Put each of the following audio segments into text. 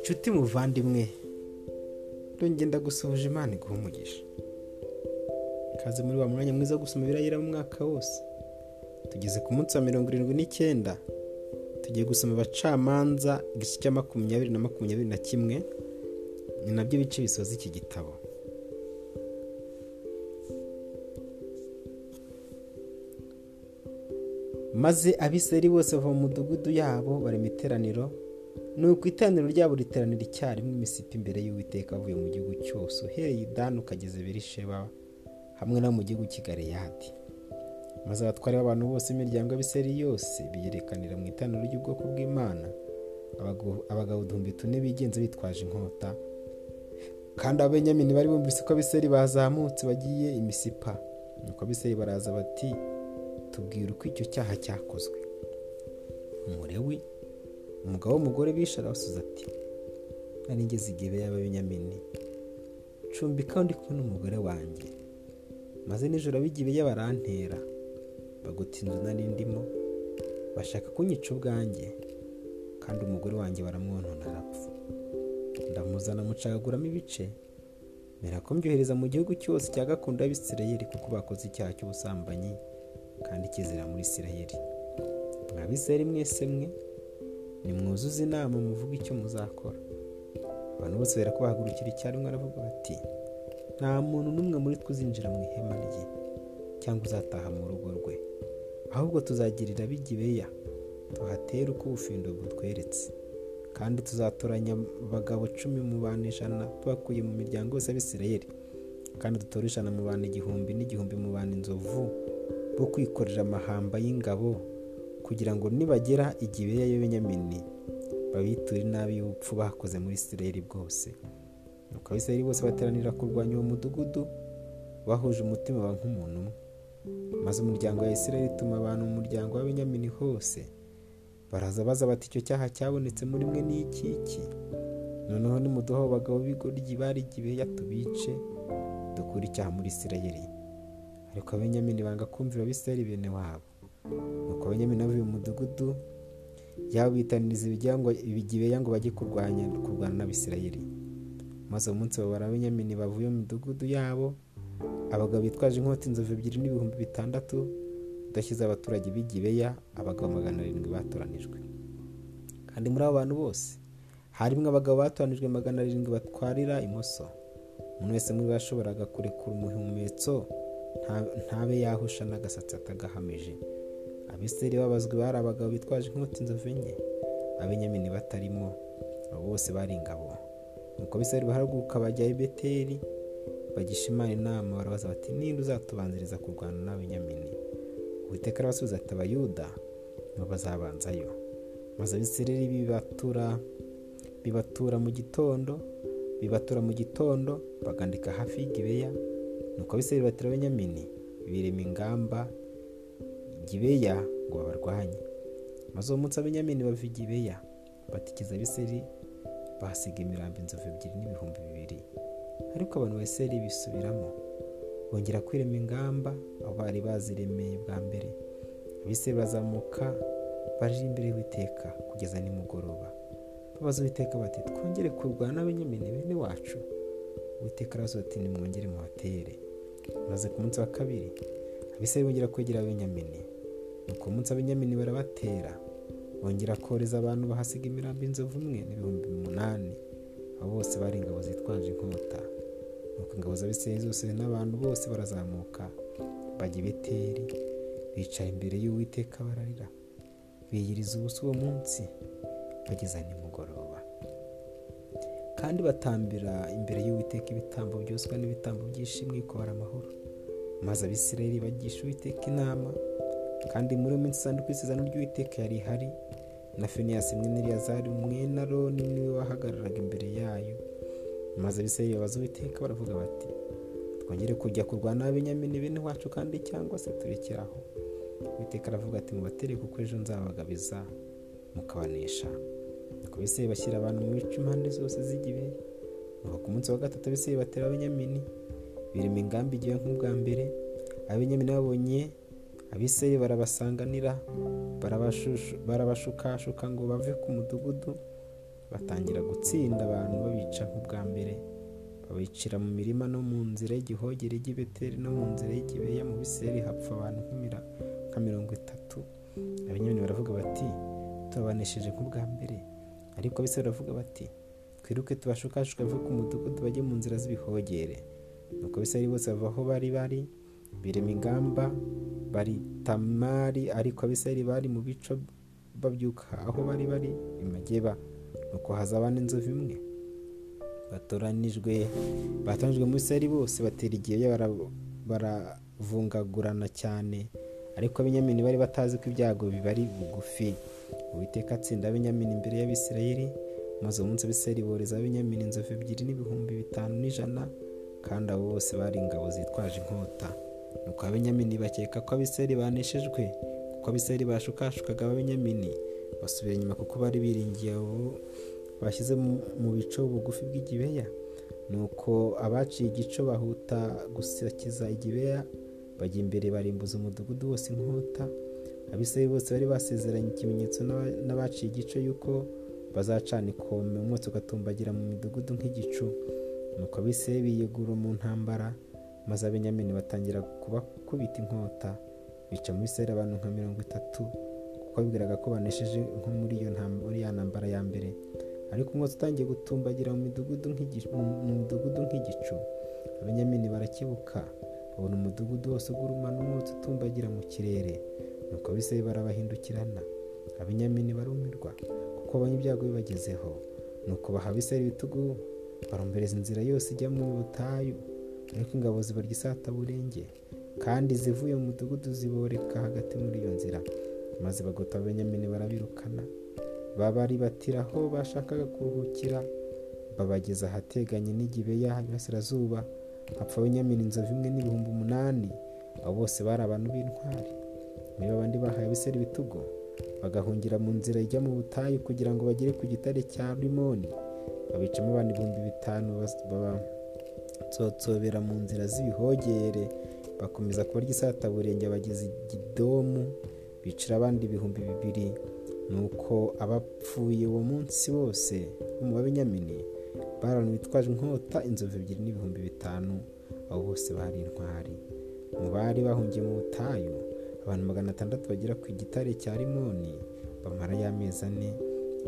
nshuti muvandimwe. Ndongenda gusohoje imana iguha umugisha. Kaze muri wa mwanya mwiza wo gusoma ibirayira mu mwaka wose. Tugeze ku munsi wa mirongo irindwi n'icyenda. Tugiye gusoma abacamanza igice cya makumyabiri na makumyabiri na kimwe. Ni na byo bice bisoza iki gitabo. Maze abiseri bose bava mu mudugudu yabo barema iteraniro nuko iteraniro ryabo riteranira icyarimwe imisipi imbere y'uwiteka avuye mu gihugu cyose. Uhereye idani ukageze berisheba hamwe no mu gihugu cy'igareyadi maze abatware b'abantu bose imiryango y'abiseri yose biyerekanira mu iteraniro ry'ubwoko bw'imana. Abagabo uduhumbi tune bigenze bitwaje inkota. Kandi abenyamini bari bumvise ko abiseri bazamutse bagiye imisipa nuko abiseri baraza bati tubwira uko icyo cyaha cyakozwe. Umurewi umugabo w'umugore bishe arabasubiza ati nari ngeze igihe y'ababenyamini cumbika ndi kumwe n'umugore wanjye. Maze nijoro ab'igihe barantera bagota inzu nari ndimo bashaka kunyica ubwanjye kandi umugore wanjye baramwonona arapfa. Ndamuzana mucagaguramo ibice mbera ko mbyohereza mu gihugu cyose cya gakondo y'abisirayeli kuko bakoze icyaha cy'ubusambanyi. Kandi kizira muri isirayeli mwabiseri mwese mwe nimwuzuze inama muvuga icyo muzakora. Abantu bose bera bahagurukira icyarimwe aravuga bati nta muntu n'umwe muri twe uzinjira mu ihema rye cyangwa uzataha mu rugo rwe. Ahubwo tuzagirira ab'igibeya tuhatere uko ubufindo butweretse. Kandi tuzatoranya abagabo cumi mu bantu ijana tubakuye mu miryango yose y'abisirayeli. Kandi dutore ijana mu bantu igihumbi n'igihumbi mu bantu inzovu. Bo kwikorera amahamba y'ingabo kugira ngo nibagera igibeya y'abenyamini babiture inabi y'ubupfu bakoze muri isirayeli bwose. Nuko abisirayeli bose bateranira kurwanya uwo mudugudu bahuje umutima wa nk'umuntu umwe. Maze umuryango wa isirayeli ituma abantu mu muryango w'abenyamini hose baraza baza bati icyo cyaha cyabonetse muri mwe ni iki iki? Noneho nimuduha abagabo b'igoryi bari igibeya tubice dukure icyaha muri isirayeli. Ariko abenyamini banga kumvira abisirayeli bene wabo. Nuko abenyamini bavuye mu mudugudu yabo bitaniriza ibigibeya ngo bajye kurwanya kurwana n'abisirayeli. Maze uwo munsi babara abenyamini bavuye mu midugudu yabo abagabo bitwaje inkota inzovu ebyiri n'ibihumbi bitandatu udashyize abaturage b'igibeya abagabo magana arindwi batoranijwe. Kandi muri abo bantu bose harimo abagabo batoranijwe magana arindwi batwarira imoso. Umuntu wese muri bo yashoboraga kurekura umuhumetso ntabe yahusha n'agasatsi atagahamije abiseri babazwe bari abagabo bitwaje inkota inzovu enye. Abenyamini batarimo. Abo bose bari ingabo. Nuko abiseri barahaguruka bajya i beteri bagisha imana inama barabaza bati ninde uzatubanziriza kurwana n'abenyamini uwiteka arabasubiza ati abayuda nibo bazabanzayo. Maze abisireri bibatura bibatura mu gitondo bibatura mu gitondo bagandika hafi y'igibeya nuko abisireri batera abenyamini birema ingamba gibeya ngo babarwanye. Maze uwo munsi abenyamini bava igibeya batikiza abiseri bahasiga imirambo inzovu ebyiri n'ibihumbi bibiri. Ariko abantu baseri bisubiramo bongera kwirema ingamba aho bari baziremeye bwa mbere. Abiseri bazamuka baje imbere y'uwiteka kugeza nimugoroba. Babaza uwiteka bati twongere kurwana n'abenyamini bene wacu. Uwiteka arabaza ati nimwongere muhatere maze ku munsi wa kabiri abiseri bongera kwegera abenyamini nuko umunsi abenyamini barabatera bongera kohereza abantu bahasiga imirambo inzovu umwe n'ibihumbi umunani. Abo bose bari ingabo zitwaje inkota. Nuko ingabo z'abisirayeli zose n'abantu bose barazamuka bajya i beteri bicara imbere y'uwiteka bararira. Biyiriza ubusa uwo munsi bageza nimugoroba kandi batambira imbere y'uwiteka ibitambo byoswa n'ibitambo by'ishimwe kubara amahoro. Maze abisirayeli bagisha uwiteka inama kandi muri iyo minsi isanduku y'isezerano ry'uwiteka yari ihari. Na feniyasi mwene eliyazari mwene aroni ni we wahagararaga imbere yayo. Maze abisirayeli babaza uwiteka baravuga bati twongere kujya kurwana n'abenyamini bene wacu kandi cyangwa se turekeraho uwiteka aravuga ati mubatere kuko ejo nzabagabiza mukabanesha. Abisirayeli bashyira abantu mu bice impande zose z'igibe nuko ku munsi wa gatatu abisirayeli batera abenyamini birema ingamba igihe nk'ubwa mbere. Abenyamini babonye abiseri barabasanganira barabashukashuka ngo bave ku mudugudu. Batangira gutsinda abantu babica nk'ubwa mbere. Babicira mu mirima no mu nzira y'igihogere ry'ibeteri no mu nzira y'igibeya mu biseri hapfa abantu nka mirongo itatu. Abenyamini baravuga bati tubabanesheje nk'ubwa mbere. Ariko abiseri baravuga bati twiruke tubashukashuka bave ku mudugudu bajye mu nzira z'ibihogere. Nuko abiseri bose bava aho bari bari birema ingamba bari tamari ariko abiseri bari mu bico babyuka aho bari bari imageba nuko hazaba n'inzovu imwe. Batoranijwe batanjwe muri seri bose batera igihe baravungagurana cyane. Ariko abenyamini bari batazi ko ibyago bibari bugufi. Uwiteka atsinda abenyamini imbere y'abisirayeli maze uwo munsi abisirayeli boreza abenyamini inzovu ebyiri n'ibihumbi bitanu n'ijana kandi abo bose bari ingabo zitwaje inkota. Nuko abenyamini bakeka ko abisirayeli baneshejwe kuko abisirayeli bashukashukaga abenyamini basubira inyuma kuko bari biringiye abo bashyize mu bico bugufi bw'igibeya. Nuko abaciye igico bahuta gusakiza igibeya bajya imbere barimbuza umudugudu wose inkota abisirayeli bose bari basezeranye ikimenyetso n'abaciye igico y'uko bazacana ikome umwotsi ugatumbagira mu midugudu nk'igicu. Nuko abisirayeli biyegura mu ntambara maze abenyamini batangira kubakubita inkota. Bica mu bisirayeli abantu nka mirongo itatu kuko bibwiraga ko banesheje nko muri iyo ntambara ya mbere. Ariko umwotsi utangiye gutumbagira mu midugudu nk'igicu. Abenyamini barakibuka babona umudugudu wose ugurumana umwotsi utumbagira mu kirere. Nuko abisirayeli barabahindukirana abenyamini barumirwa kuko babonye ibyago bibagezeho. Nuko baha abisirayeli ibitugu barombereza inzira yose ijya mu butayu. Ariko ingabo zibarya isataburenge kandi zivuye mu mudugudu ziboreka hagati muri iyo nzira maze bagota abenyamini barabirukana. Babaribatira aho bashakaga kuruhukira. Babageza ahateganye n'igibeya iburasirazuba. Hapfa abenyamini inzovu imwe n'ibihumbi umunani. Abo bose bari abantu b'intwari. Muri babandi bahaye abiseri ibitugu bagahungira mu nzira ijya mu butayu kugira ngo bagere ku gitare cya rimoni. Babicamo abantu ibihumbi bitanu batsotsobera mu nzira z'ibihogere. Bakomeza kubarya isataburenge bageze igidomu bicira abandi ibihumbi bibiri. Nuko abapfuye uwo munsi bose bo mu babenyamini bari bitwaje inkota inzovu ebyiri n'ibihumbi bitanu. Abo bose bari intwari. Mu bari bahungiye mu butayu abantu magana atandatu bagera ku gitare cya rimoni bamara y'amezi ane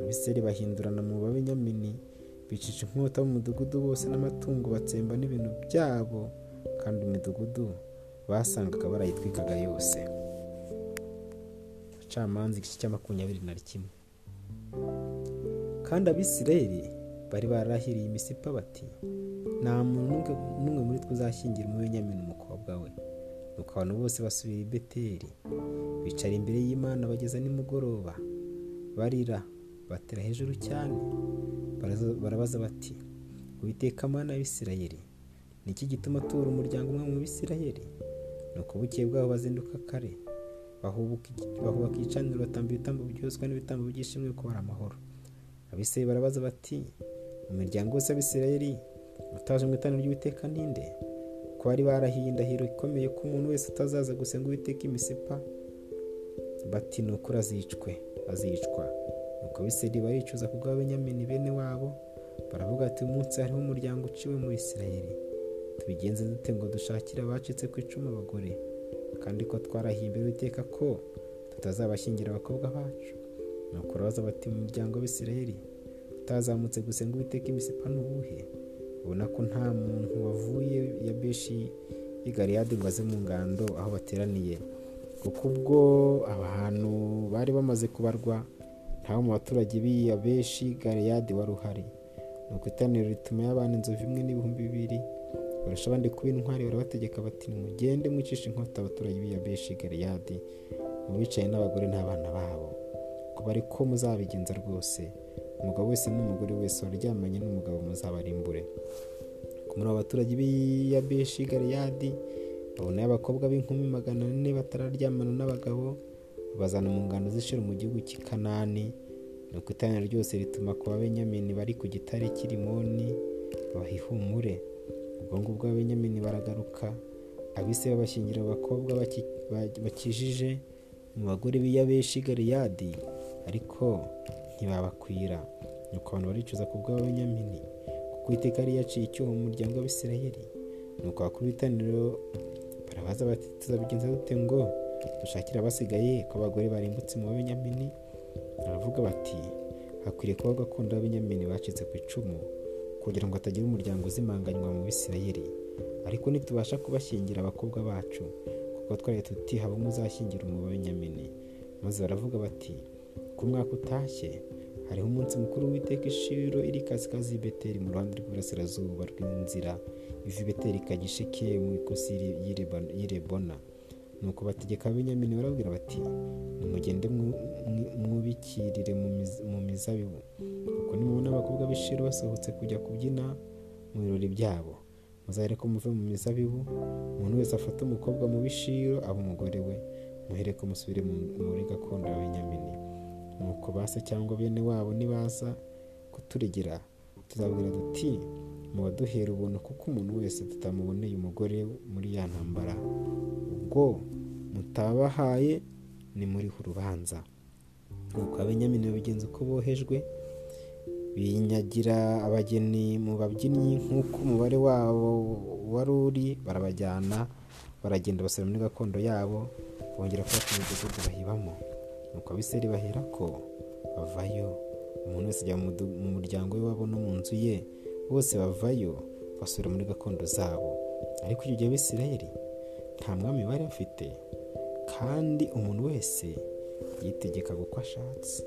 abiseri bahindurana mu babenyamini bicisha inkota mu mudugudu bose n'amatungo batsemba n'ibintu byabo kandi imidugudu basangaga barayitwikaga yose. Abacamanza igice cya makumyabiri na kimwe. Kandi abisirayeli bari barahiriye imisipa bati nta muntu n'umwe muri twe uzashyingira umubenyamini umukobwa we. Nuko abantu bose basubira i beteri bicara imbere y'imana bageza nimugoroba barira batera hejuru cyane barabaza bati witeka amana y'abisirayeli ni iki gituma atura umuryango umwe mu bisirayeli? Nuko bukeye bwabo bazinduka kare bahubaka igicaniro batamba ibitambo byoswa n'ibitambo by'ishimwe kubara amahoro. Abisirayeli barabaza bati mu miryango yose y'abisirayeli utaje mu itaniro ry'uwiteka ninde ko bari barahiye indahiro ikomeye ko umuntu wese utazaza gusenga uwiteka imisipa bati ni ukuri azicwe azicwa. Nuko abisirayeli baricuza ku bw'abenyamini bene wabo baravuga ati uyu munsi hariho umuryango uciwe mu isirayeli. Tubigenze dute ngo dushakire abacitse ku icumu abagore? Kandi ko twarahiye imbere ko tutazabashyingira abakobwa bacu? Nuko urabaza bati mu muryango w'isirayeli utazamutse gusenga uwiteka imisipa n'ubuhe ubona ko nta muntu wavuye ya beshi y'i galiyadi ngo aze mu ngando aho bateraniye. Kuko ubwo abantu bari bamaze kubarwa ntawe mu baturage b'iyi beshi galiyadi wari uhari. Nuko iteraniro rituma y'abana inzovu imwe n'ibihumbi bibiri. Barusha abandi kuba intwari barabategeka bati mugende mwicishe inkota abaturage b'iya beshi galiyadi mu bicaye n'abagore n'abana babo. Kuba ariko muzabigenza rwose. Umugabo wese n'umugore wese waryamanye n'umugabo muzabarimbure. Muri abaturage b'iya beshi galiyadi babona abakobwa b'inkumi magana ane batararyamana n'abagabo babazana mu ngano z'ishuri mu gihugu cy'i kanani. Nuko iteraniro ryose rituma ku babenyamini bari ku gitare cy'irimoni babaha ihumure ubwo ngubwo abenyamini baragaruka abise babashyingira abakobwa bakijije mu bagore b'iyabeshi galeyadi. Ariko ntibabakwira. Nuko abantu baricuza ku bw'abenyamini kuko iteka yari yaciye icyuho mu muryango w'abisirayeli. Nuko abakuru b'itaniro barabaza bati tuzabigenza dute ngo dushakire abasigaye ko abagore barimbutse mu babenyamini baravuga bati hakwiriye kuba gakondo y'abenyamini bacitse ku icumu kugira ngo hatagira umuryango uzimanganywa mu bisirayeli. Ariko nitubasha kubashyingira abakobwa bacu kuko twari tuti haba uzashyingira umubenyamini maze baravuga bati ku mwaka utashye. Hariho umunsi mukuru w'iteka ishiro iri kasikazi y'ibeteri mu ruhande rw'iburasirazuba rw'inzira. Iva ibeteri ikajya isheke mu ikosi y'irebona nuko bategeka abenyamini barabwira bati nimugende mwubikirire mu mizabibu kuko nimubona abakobwa b'ishiro basohotse kujya kubyina mu birori byabo. Muzahera ko muve mu mizabibu umuntu wese afata umukobwa mu bishiro aba umugore we. Muhere ko musubire muri gakondo y'abenyamini nuko base cyangwa bene wabo nibaza kuturegera tuzabwira duti mubaduhera ubuntu kuko umuntu wese tutamuboneye umugore muri ya ntambara ubwo mutabahaye ni muriho urubanza nuko abenyamini babigenza uko bohejwe binyagira abageni mu babyinnyi nk'uko umubare wabo wari uri barabajyana baragenda basubira muri gakondo yabo bongera kubaka imidugudu bahibamo. Nuko abiseri bahera ko bavayo umuntu wese ajya mu muryango w'iwabo no mu nzu ye bose bavayo basubira muri gakondo zabo. Ariko icyo gihe abisirayeli nta mwami bari bafite kandi umuntu wese yitegekaga uko ashatse.